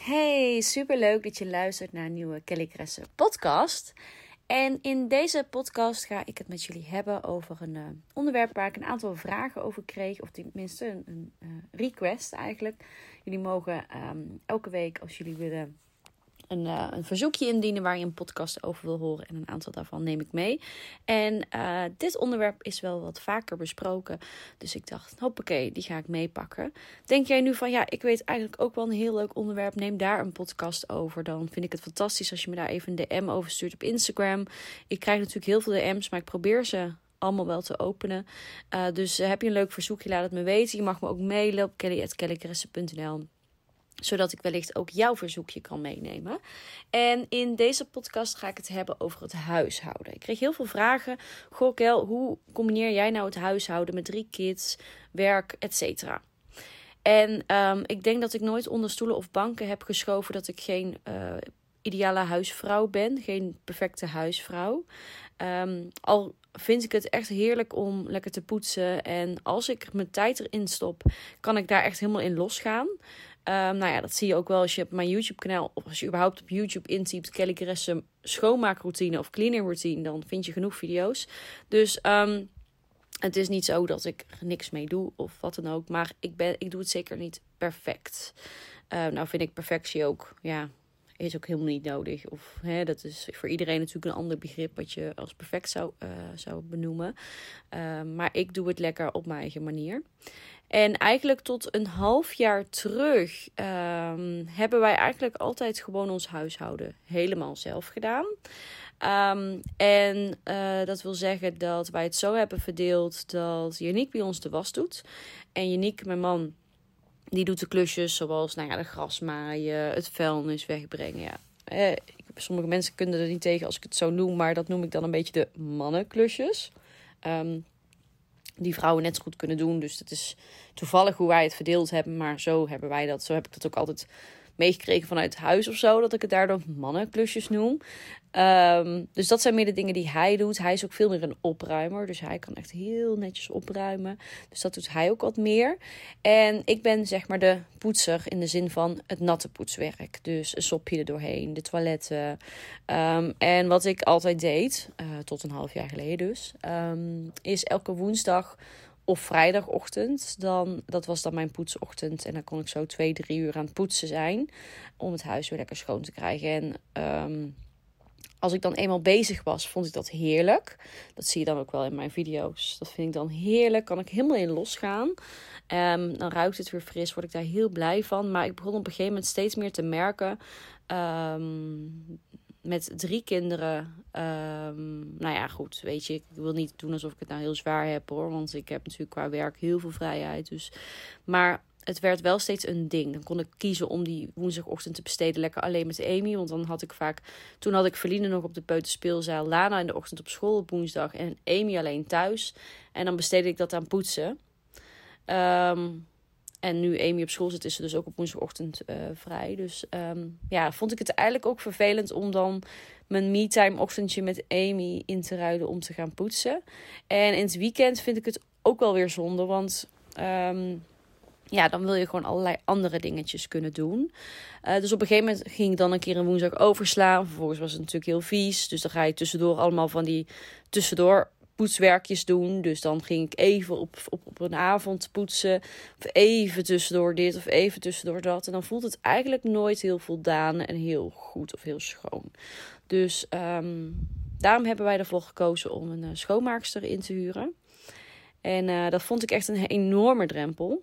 Hey, superleuk dat je luistert naar een nieuwe Kelly Kresse podcast. En in deze podcast ga ik het met jullie hebben over een uh, onderwerp waar ik een aantal vragen over kreeg. Of tenminste een, een uh, request eigenlijk. Jullie mogen um, elke week als jullie willen een, uh, een verzoekje indienen waar je een podcast over wil horen. En een aantal daarvan neem ik mee. En uh, dit onderwerp is wel wat vaker besproken. Dus ik dacht, hoppakee, die ga ik meepakken. Denk jij nu van, ja, ik weet eigenlijk ook wel een heel leuk onderwerp. Neem daar een podcast over. Dan vind ik het fantastisch als je me daar even een DM over stuurt op Instagram. Ik krijg natuurlijk heel veel DM's, maar ik probeer ze allemaal wel te openen. Uh, dus heb je een leuk verzoekje, laat het me weten. Je mag me ook mailen op kelly.kellycressen.nl zodat ik wellicht ook jouw verzoekje kan meenemen. En in deze podcast ga ik het hebben over het huishouden. Ik kreeg heel veel vragen. Goh, Kel, hoe combineer jij nou het huishouden met drie kids, werk, etc. En um, ik denk dat ik nooit onder stoelen of banken heb geschoven dat ik geen uh, ideale huisvrouw ben. Geen perfecte huisvrouw. Um, al vind ik het echt heerlijk om lekker te poetsen. En als ik mijn tijd erin stop, kan ik daar echt helemaal in losgaan. Um, nou ja, dat zie je ook wel als je op mijn YouTube-kanaal, of als je überhaupt op YouTube intypt Kelly schoonmaakroutine of cleaning routine, dan vind je genoeg video's. Dus um, het is niet zo dat ik niks mee doe of wat dan ook, maar ik, ben, ik doe het zeker niet perfect. Uh, nou vind ik perfectie ook, ja, is ook helemaal niet nodig. Of hè, dat is voor iedereen natuurlijk een ander begrip wat je als perfect zou, uh, zou benoemen. Maar ik doe het lekker op mijn eigen manier. En eigenlijk tot een half jaar terug um, hebben wij eigenlijk altijd gewoon ons huishouden helemaal zelf gedaan. Um, en uh, dat wil zeggen dat wij het zo hebben verdeeld dat Janiek bij ons de was doet. En Janiek, mijn man, die doet de klusjes zoals nou ja, de gras maaien, het vuilnis wegbrengen. Ja. Eh, sommige mensen kunnen er niet tegen als ik het zo noem, maar dat noem ik dan een beetje de mannenklusjes. Um, die vrouwen net zo goed kunnen doen. Dus dat is toevallig hoe wij het verdeeld hebben. Maar zo hebben wij dat. Zo heb ik dat ook altijd meegekregen vanuit huis of zo. Dat ik het daardoor mannenklusjes noem. Um, dus dat zijn meer de dingen die hij doet. Hij is ook veel meer een opruimer. Dus hij kan echt heel netjes opruimen. Dus dat doet hij ook wat meer. En ik ben zeg maar de poetser in de zin van het natte poetswerk. Dus een sopje er doorheen, de toiletten. Um, en wat ik altijd deed, uh, tot een half jaar geleden dus, um, is elke woensdag of vrijdagochtend, dan, dat was dan mijn poetsochtend. En dan kon ik zo twee, drie uur aan het poetsen zijn. Om het huis weer lekker schoon te krijgen. En um, als ik dan eenmaal bezig was, vond ik dat heerlijk. Dat zie je dan ook wel in mijn video's. Dat vind ik dan heerlijk. Kan ik helemaal in losgaan. Um, dan ruikt het weer fris. Word ik daar heel blij van. Maar ik begon op een gegeven moment steeds meer te merken. Um, met drie kinderen. Um, nou ja, goed. Weet je, ik wil niet doen alsof ik het nou heel zwaar heb hoor. Want ik heb natuurlijk qua werk heel veel vrijheid. Dus. Maar het werd wel steeds een ding. Dan kon ik kiezen om die woensdagochtend te besteden lekker alleen met Amy. Want dan had ik vaak... Toen had ik Verline nog op de peuterspeelzaal. Lana in de ochtend op school op woensdag. En Amy alleen thuis. En dan besteedde ik dat aan poetsen. Um, en nu Amy op school zit, is ze dus ook op woensdagochtend uh, vrij. Dus um, ja, vond ik het eigenlijk ook vervelend om dan mijn me-time ochtendje met Amy in te ruilen om te gaan poetsen. En in het weekend vind ik het ook wel weer zonde, want um, ja, dan wil je gewoon allerlei andere dingetjes kunnen doen. Uh, dus op een gegeven moment ging ik dan een keer een woensdag overslaan. Vervolgens was het natuurlijk heel vies. Dus dan ga je tussendoor allemaal van die tussendoor poetswerkjes doen. Dus dan ging ik even op, op, op een avond poetsen. Of even tussendoor dit of even tussendoor dat. En dan voelt het eigenlijk nooit heel voldaan en heel goed of heel schoon. Dus um, daarom hebben wij ervoor gekozen om een uh, schoonmaakster in te huren. En uh, dat vond ik echt een enorme drempel.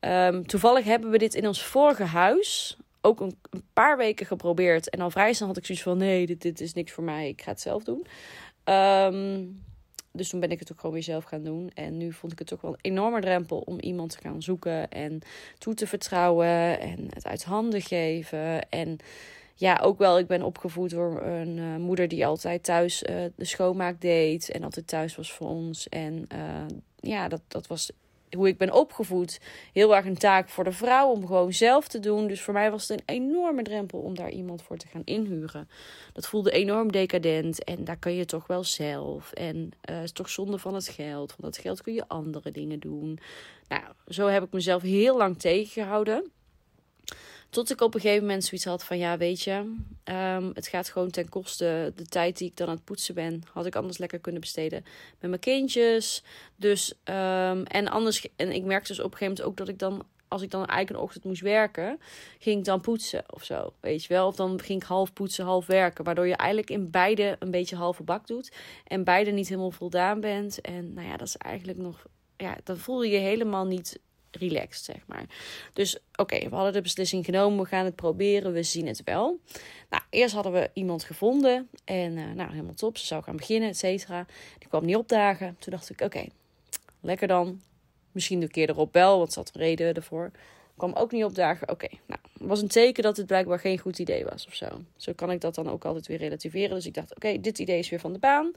Um, toevallig hebben we dit in ons vorige huis ook een, paar weken geprobeerd. En al vrij snel had ik zoiets van: nee, dit, dit is niks voor mij. Ik ga het zelf doen. Um, dus toen ben ik het ook gewoon weer zelf gaan doen. En nu vond ik het ook wel een enorme drempel om iemand te gaan zoeken en toe te vertrouwen en het uit handen geven. En ja, ook wel, ik ben opgevoed door een uh, moeder die altijd thuis uh, de schoonmaak deed. En altijd thuis was voor ons. En uh, ja, dat, dat was hoe ik ben opgevoed. Heel erg een taak voor de vrouw om gewoon zelf te doen. Dus voor mij was het een enorme drempel om daar iemand voor te gaan inhuren. Dat voelde enorm decadent. En daar kan je toch wel zelf. En uh, is toch zonde van het geld. Van dat geld kun je andere dingen doen. Nou, zo heb ik mezelf heel lang tegengehouden. Tot ik op een gegeven moment zoiets had van ja, weet je, um, het gaat gewoon ten koste de tijd die ik dan aan het poetsen ben. Had ik anders lekker kunnen besteden met mijn kindjes. Dus um, en anders, en ik merkte dus op een gegeven moment ook dat ik dan, als ik dan eigenlijk een ochtend moest werken, ging ik dan poetsen of zo. Weet je wel, of dan ging ik half poetsen, half werken. Waardoor je eigenlijk in beide een beetje halve bak doet. En beide niet helemaal voldaan bent. En nou ja, dat is eigenlijk nog ja, dan voel je je helemaal niet relaxed, zeg maar. Dus oké, we hadden de beslissing genomen, we gaan het proberen, we zien het wel. Nou, eerst hadden we iemand gevonden en uh, nou, helemaal top, ze zou gaan beginnen, et cetera. Die kwam niet opdagen. Toen dacht ik, oké, lekker dan. Misschien de keer erop wel, want had een reden ervoor kwam ook niet opdagen. Oké, nou, was een teken dat het blijkbaar geen goed idee was of zo. Zo kan ik dat dan ook altijd weer relativeren. Dus ik dacht, oké, dit idee is weer van de baan.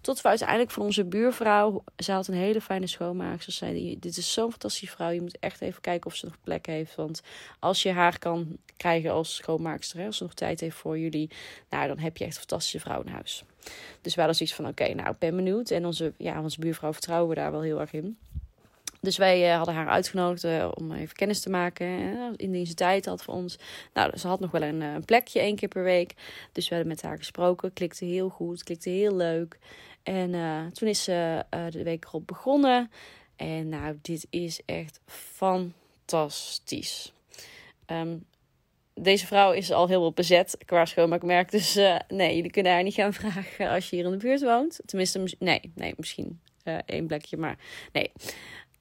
Tot we uiteindelijk van onze buurvrouw, ze had een hele fijne schoonmaak. Ze zei, dit is zo'n fantastische vrouw. Je moet echt even kijken of ze nog plek heeft. Want als je haar kan krijgen als schoonmaakster, als ze nog tijd heeft voor jullie, nou, dan heb je echt een fantastische vrouw in huis. Dus we hadden zoiets van, oké, nou, ik ben benieuwd. En onze, ja, onze buurvrouw vertrouwen we daar wel heel erg in. Dus wij uh, hadden haar uitgenodigd uh, om even kennis te maken. Uh, in deze tijd had voor ons. Nou, ze had nog wel een, plekje één keer per week. Dus we hebben met haar gesproken. Klikte heel goed, klikte heel leuk. En toen is ze de week erop begonnen. En nou, dit is echt fantastisch. Um, deze vrouw is al heel wel bezet qua schoonmaakmerk. Dus nee, jullie kunnen haar niet gaan vragen als je hier in de buurt woont. Tenminste, nee, nee misschien één plekje. Maar nee,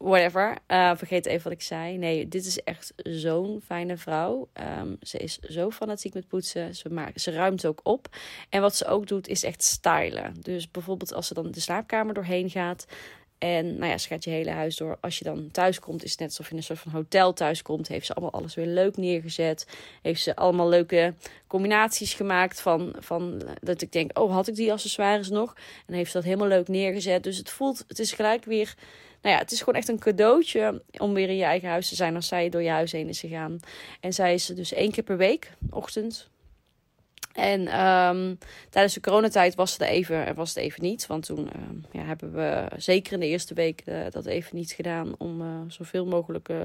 whatever. Uh, vergeet even wat ik zei. Nee, dit is echt zo'n fijne vrouw. Um, ze is zo fanatiek met poetsen. Ze, maakt, ze ruimt ook op. En wat ze ook doet, is echt stylen. Dus bijvoorbeeld als ze dan de slaapkamer doorheen gaat. En nou ja, ze gaat je hele huis door. Als je dan thuis komt, is het net alsof je in een soort van hotel thuis komt. Heeft ze allemaal alles weer leuk neergezet. Heeft ze allemaal leuke combinaties gemaakt van, van dat ik denk, oh, had ik die accessoires nog? En heeft ze dat helemaal leuk neergezet. Dus het voelt, het is gelijk weer nou ja, het is gewoon echt een cadeautje om weer in je eigen huis te zijn als zij door je huis heen is gegaan. En zij is dus één keer per week, ochtend. En um, tijdens de coronatijd was het even, was het even niet. Want toen um, ja, hebben we zeker in de eerste week uh, dat even niet gedaan. Om uh, zoveel mogelijk uh,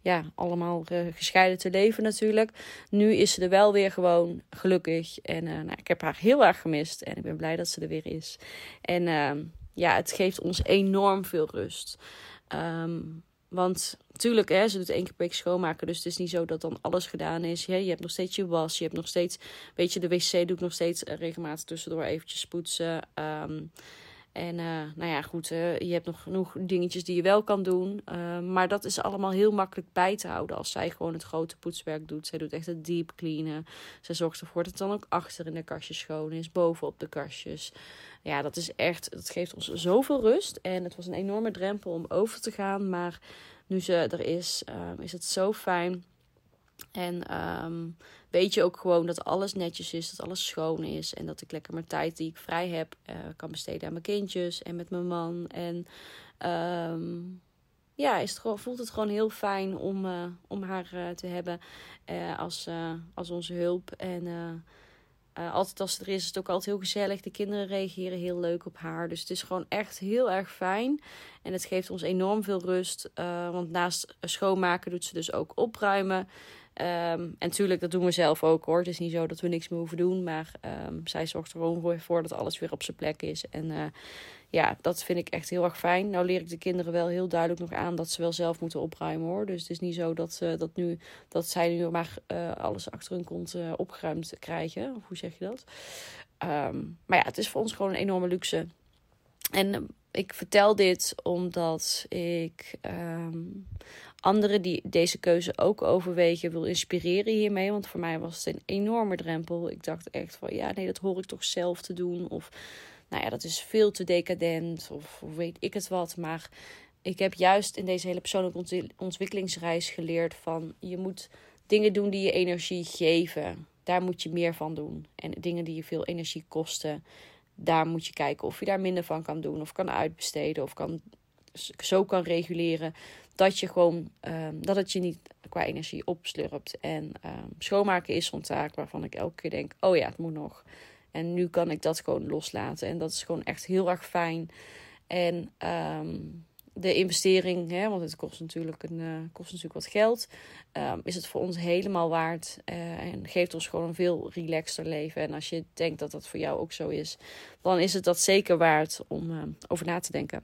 ja, allemaal gescheiden te leven natuurlijk. Nu is ze er wel weer gewoon gelukkig. En nou, ik heb haar heel erg gemist. En ik ben blij dat ze er weer is. En ehm, ja, het geeft ons enorm veel rust. Want natuurlijk, hè, ze doet één keer per week schoonmaken. Dus het is niet zo dat dan alles gedaan is. Hè. Je hebt nog steeds je was. Je hebt nog steeds, weet je, de wc doe ik nog steeds uh, regelmatig tussendoor eventjes poetsen. Um, en uh, nou ja, goed, je hebt nog genoeg dingetjes die je wel kan doen. Uh, maar dat is allemaal heel makkelijk bij te houden als zij gewoon het grote poetswerk doet. Zij doet echt het deep cleanen. Zij zorgt ervoor dat het dan ook achter in de kastjes schoon is, bovenop de kastjes. Ja, dat is echt, dat geeft ons zoveel rust. En het was een enorme drempel om over te gaan. Maar nu ze er is, is het zo fijn. En um, weet je ook gewoon dat alles netjes is, dat alles schoon is. En dat ik lekker mijn tijd die ik vrij heb uh, kan besteden aan mijn kindjes en met mijn man. En um, ja, is het gewoon, voelt het gewoon heel fijn om, uh, om haar uh, te hebben als, als onze hulp. En altijd als ze er is, is het ook altijd heel gezellig. De kinderen reageren heel leuk op haar. Dus het is gewoon echt heel erg fijn. En het geeft ons enorm veel rust. want naast schoonmaken doet ze dus ook opruimen. Um, en natuurlijk, dat doen we zelf ook hoor. Het is niet zo dat we niks meer hoeven doen. Maar um, zij zorgt er gewoon voor dat alles weer op zijn plek is. En uh, ja, dat vind ik echt heel erg fijn. Nou leer ik de kinderen wel heel duidelijk nog aan dat ze wel zelf moeten opruimen hoor. Dus het is niet zo dat, uh, dat, nu, dat zij nu maar uh, alles achter hun kont opgeruimd krijgen. Of hoe zeg je dat? Um, maar ja, het is voor ons gewoon een enorme luxe. En ik vertel dit omdat ik um, anderen die deze keuze ook overwegen wil inspireren hiermee. Want voor mij was het een enorme drempel. Ik dacht echt van ja, nee, dat hoor ik toch zelf te doen. Of nou ja, dat is veel te decadent. Of, weet ik het wat. Maar ik heb juist in deze hele persoonlijke ontwikkelingsreis geleerd van je moet dingen doen die je energie geven. daar moet je meer van doen. En dingen die je veel energie kosten, daar moet je kijken of je daar minder van kan doen, of kan uitbesteden, of kan, zo kan reguleren dat je gewoon um, dat het je niet qua energie opslurpt. En um, schoonmaken is zo'n taak waarvan ik elke keer denk: oh ja, het moet nog. En nu kan ik dat gewoon loslaten. En dat is gewoon echt heel erg fijn. En um, de investering, hè, want het kost natuurlijk, een, uh, kost natuurlijk wat geld, um, is het voor ons helemaal waard. Uh, en geeft ons gewoon een veel relaxter leven. En als je denkt dat dat voor jou ook zo is, dan is het dat zeker waard om uh, over na te denken.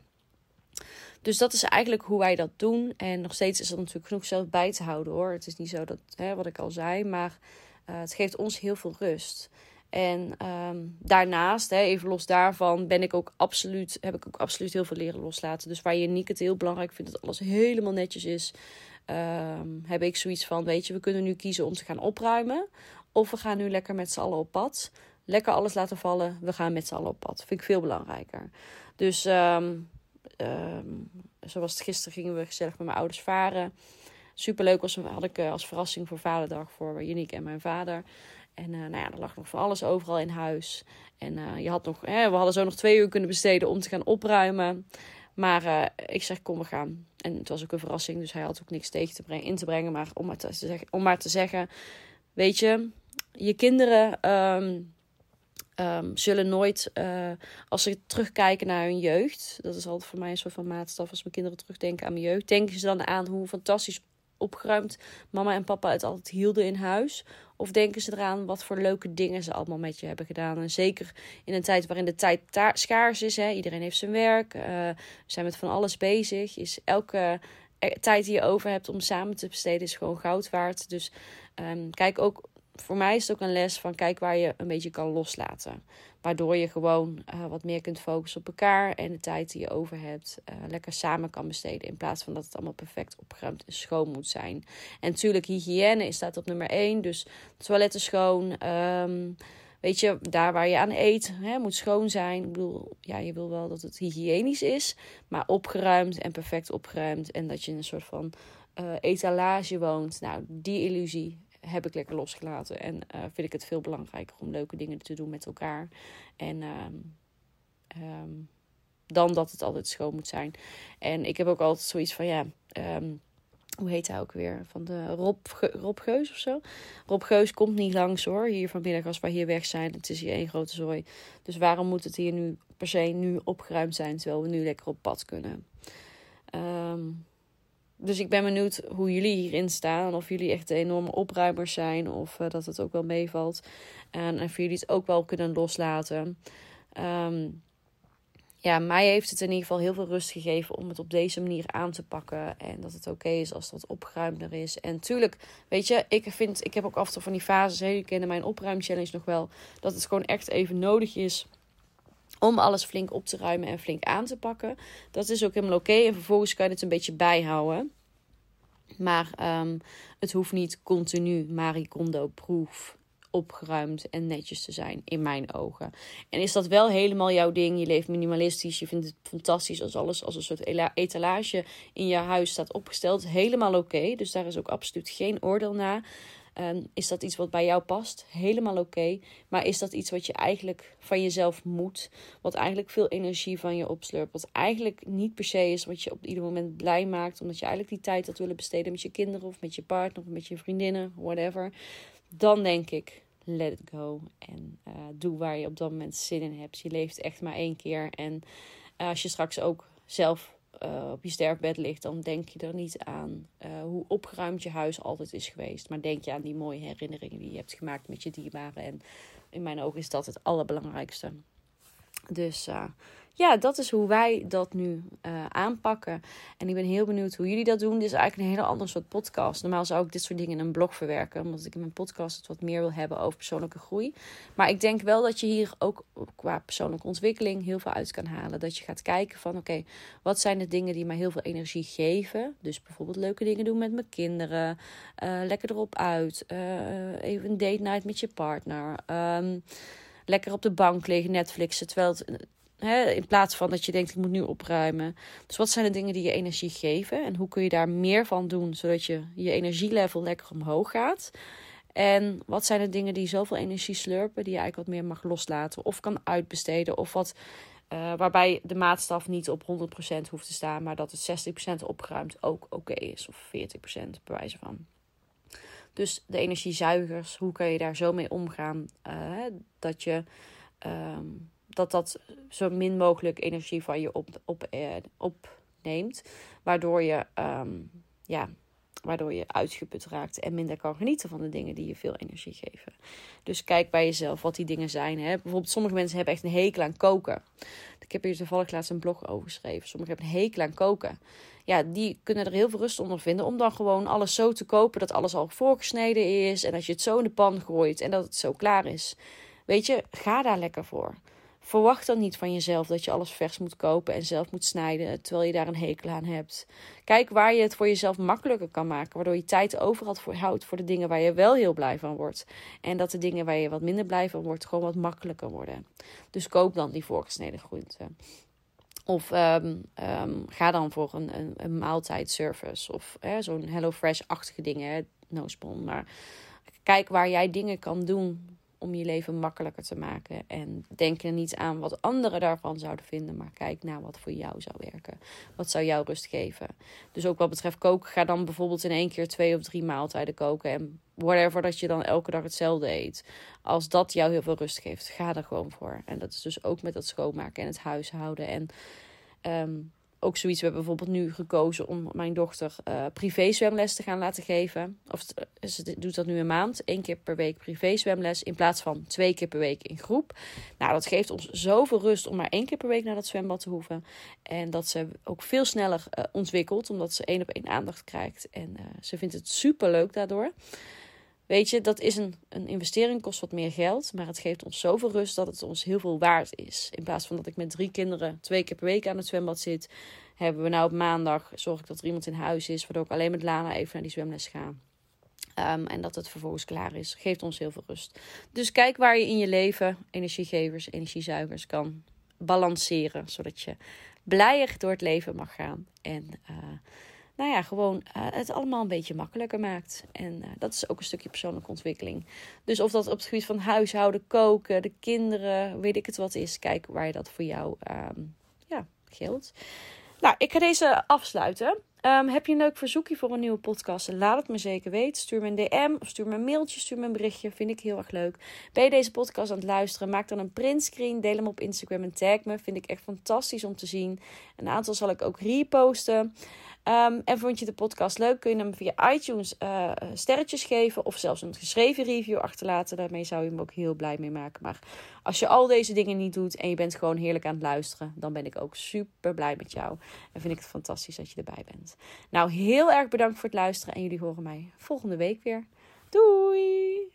Dus dat is eigenlijk hoe wij dat doen. En nog steeds is er natuurlijk genoeg zelf bij te houden hoor. Het is niet zo dat, hè, wat ik al zei, maar het geeft ons heel veel rust. En ehm, daarnaast, hè, even los daarvan, ben ik ook absoluut, heb ik ook absoluut heel veel leren loslaten. Dus waar je Nick het heel belangrijk vindt dat alles helemaal netjes is, ehm, heb ik zoiets van: weet je, we kunnen nu kiezen om te gaan opruimen. Of we gaan nu lekker met z'n allen op pad. Lekker alles laten vallen. We gaan met z'n allen op pad. Vind ik veel belangrijker. Dus um, zoals het gisteren gingen we gezellig met mijn ouders varen. Superleuk was, had ik eh, als verrassing voor Vaderdag voor Uniek en mijn vader. En uh, nou ja, er lag nog van alles overal in huis. En uh, je had nog, hè, we hadden zo nog twee uur kunnen besteden om te gaan opruimen. Maar uh, ik zeg, kom, we gaan. En het was ook een verrassing, dus hij had ook niks tegen te brengen, in te brengen. Maar om maar te zeggen, om te zeggen weet je, je kinderen um, um, zullen nooit, als ze terugkijken naar hun jeugd, dat is altijd voor mij een soort van maatstaf, als mijn kinderen terugdenken aan mijn jeugd, denken ze dan aan hoe fantastisch opgeruimd mama en papa het altijd hielden in huis? Of denken ze eraan wat voor leuke dingen ze allemaal met je hebben gedaan? En zeker in een tijd waarin de tijd schaars is, hè? iedereen heeft zijn werk, uh, we zijn met van alles bezig, is elke eh, tijd die je over hebt om samen te besteden is gewoon goud waard. Dus um, kijk ook voor mij is het ook een les van kijk waar je een beetje kan loslaten. Waardoor je gewoon uh, wat meer kunt focussen op elkaar en de tijd die je over hebt uh, lekker samen kan besteden. In plaats van dat het allemaal perfect opgeruimd en schoon moet zijn. En natuurlijk, hygiëne staat op nummer 1. Dus toiletten schoon. Um, weet je, daar waar je aan eet, hè, moet schoon zijn. Ik bedoel, ja, je wil wel dat het hygiënisch is, maar opgeruimd en perfect opgeruimd. En dat je in een soort van uh, etalage woont. Nou, die illusie heb ik lekker losgelaten. En uh, vind ik het veel belangrijker om leuke dingen te doen met elkaar. En um, um, dan dat het altijd schoon moet zijn. En ik heb ook altijd zoiets van ja. Um, hoe heet hij ook weer? Van de Rob, Rob Geus of zo. Rob Geus komt niet langs hoor. Hier vanmiddag als wij hier weg zijn. Het is hier één grote zooi. Dus waarom moet het hier nu per se nu opgeruimd zijn. Terwijl we nu lekker op pad kunnen. Um, dus ik ben benieuwd hoe jullie hierin staan. Of jullie echt enorme opruimers zijn. Of uh, dat het ook wel meevalt. En, voor jullie het ook wel kunnen loslaten. Um, ja, mij heeft het in ieder geval heel veel rust gegeven om het op deze manier aan te pakken. En dat het oké is als dat opgeruimder is. En tuurlijk, weet je, ik vind, ik heb ook af en toe van die fases, je kende mijn opruimchallenge nog wel, dat het gewoon echt even nodig is om alles flink op te ruimen en flink aan te pakken. Dat is ook helemaal oké. En vervolgens kan je het een beetje bijhouden. Maar um, het hoeft niet continu Marie Kondo-proef opgeruimd en netjes te zijn, in mijn ogen. En is dat wel helemaal jouw ding? Je leeft minimalistisch, je vindt het fantastisch als alles als een soort etalage in je huis staat opgesteld. Helemaal oké, dus daar is ook absoluut geen oordeel naar. Um, is dat iets wat bij jou past? Helemaal oké. Maar is dat iets wat je eigenlijk van jezelf moet? Wat eigenlijk veel energie van je opslurpt? Wat eigenlijk niet per se is wat je op ieder moment blij maakt. Omdat je eigenlijk die tijd had willen besteden met je kinderen of met je partner of met je vriendinnen, whatever. Dan denk ik, let it go. En uh, doe waar je op dat moment zin in hebt. Je leeft echt maar één keer. En uh, als je straks ook zelf uh, op je sterfbed ligt, dan denk je er niet aan uh, hoe opgeruimd je huis altijd is geweest. Maar denk je aan die mooie herinneringen die je hebt gemaakt met je dierbaren. En in mijn ogen is dat het allerbelangrijkste. Dus uh, ja, dat is hoe wij dat nu uh, aanpakken. En ik ben heel benieuwd hoe jullie dat doen. Dit is eigenlijk een hele andere soort podcast. Normaal zou ik dit soort dingen in een blog verwerken. Omdat ik in mijn podcast het wat meer wil hebben over persoonlijke groei. Maar ik denk wel dat je hier ook qua persoonlijke ontwikkeling heel veel uit kan halen. Dat je gaat kijken van oké, wat zijn de dingen die mij heel veel energie geven. Dus bijvoorbeeld leuke dingen doen met mijn kinderen. Uh, lekker erop uit. Even een date night met je partner. Um, lekker op de bank liggen, Netflixen. Terwijl het in plaats van dat je denkt, ik moet nu opruimen. Dus wat zijn de dingen die je energie geven? En hoe kun je daar meer van doen, zodat je, je energielevel lekker omhoog gaat? En wat zijn de dingen die zoveel energie slurpen, die je eigenlijk wat meer mag loslaten of kan uitbesteden? Of wat, uh, waarbij de maatstaf niet op 100% hoeft te staan, maar dat het 60% opgeruimd ook oké is, of 40% bij wijze van. Dus de energiezuigers, hoe kan je daar zo mee omgaan uh, dat je. Um, dat dat zo min mogelijk energie van je op, op, uh, opneemt. Waardoor je um, ja, waardoor je uitgeput raakt en minder kan genieten van de dingen die je veel energie geven. Dus kijk bij jezelf wat die dingen zijn. Hè. Bijvoorbeeld, sommige mensen hebben echt een hekel aan koken. Ik heb hier toevallig laatst een blog over geschreven. Sommigen hebben een hekel aan koken. Ja, die kunnen er heel veel rust onder vinden om dan gewoon alles zo te kopen dat alles al voorgesneden is en dat je het zo in de pan gooit en dat het zo klaar is. Weet je, ga daar lekker voor. Verwacht dan niet van jezelf dat je alles vers moet kopen en zelf moet snijden, terwijl je daar een hekel aan hebt. Kijk waar je het voor jezelf makkelijker kan maken, waardoor je tijd overal voor houdt voor de dingen waar je wel heel blij van wordt. En dat de dingen waar je wat minder blij van wordt, gewoon wat makkelijker worden. Dus koop dan die voorgesneden groenten. Of um, um, ga dan voor een, een, maaltijdservice of zo'n HelloFresh-achtige dingen, no spon. Maar kijk waar jij dingen kan doen om je leven makkelijker te maken. En denk er niet aan wat anderen daarvan zouden vinden, maar kijk naar wat voor jou zou werken. Wat zou jou rust geven? Dus ook wat betreft koken, ga dan bijvoorbeeld in één keer twee of drie maaltijden koken. En whatever dat je dan elke dag hetzelfde eet. Als dat jou heel veel rust geeft, ga er gewoon voor. En dat is dus ook met het schoonmaken en het huishouden. En um, ook zoiets. We hebben bijvoorbeeld nu gekozen om mijn dochter uh, privé zwemles te gaan laten geven. Of eh, ze doet dat nu een maand. één keer per week privé zwemles. In plaats van twee keer per week in groep. Nou, dat geeft ons zoveel rust om maar één keer per week naar dat zwembad te hoeven. En dat ze ook veel sneller uh, ontwikkelt. Omdat ze één op één aandacht krijgt. En ze vindt het super leuk daardoor. Weet je, dat is een, een investering, kost wat meer geld. Maar het geeft ons zoveel rust dat het ons heel veel waard is. In plaats van dat ik met drie kinderen twee keer per week aan het zwembad zit. Hebben we nou op maandag, zorg ik dat er iemand in huis is. Waardoor ik alleen met Lana even naar die zwemles ga. Um, en dat het vervolgens klaar is. Geeft ons heel veel rust. Dus kijk waar je in je leven energiegevers, energiezuigers kan balanceren. Zodat je blijer door het leven mag gaan. En... Uh, nou ja, gewoon uh, het allemaal een beetje makkelijker maakt. En uh, dat is ook een stukje persoonlijke ontwikkeling. Dus of dat op het gebied van huishouden, koken, de kinderen, weet ik het wat is. Kijk waar je dat voor jou um, ja, geldt. Nou, ik ga deze afsluiten. Um, heb je een leuk verzoekje voor een nieuwe podcast? Laat het me zeker weten. Stuur me een DM of stuur me een mailtje, stuur me een berichtje. Vind ik heel erg leuk. Ben je deze podcast aan het luisteren? Maak dan een printscreen. Deel hem op Instagram en tag me. Vind ik echt fantastisch om te zien. Een aantal zal ik ook reposten. Um, en vond je de podcast leuk? Kun je hem via iTunes uh, sterretjes geven of zelfs een geschreven review achterlaten. Daarmee zou je hem ook heel blij mee maken. Maar als je al deze dingen niet doet en je bent gewoon heerlijk aan het luisteren, dan ben ik ook super blij met jou. En vind ik het fantastisch dat je erbij bent. Nou, heel erg bedankt voor het luisteren en jullie horen mij volgende week weer. Doei!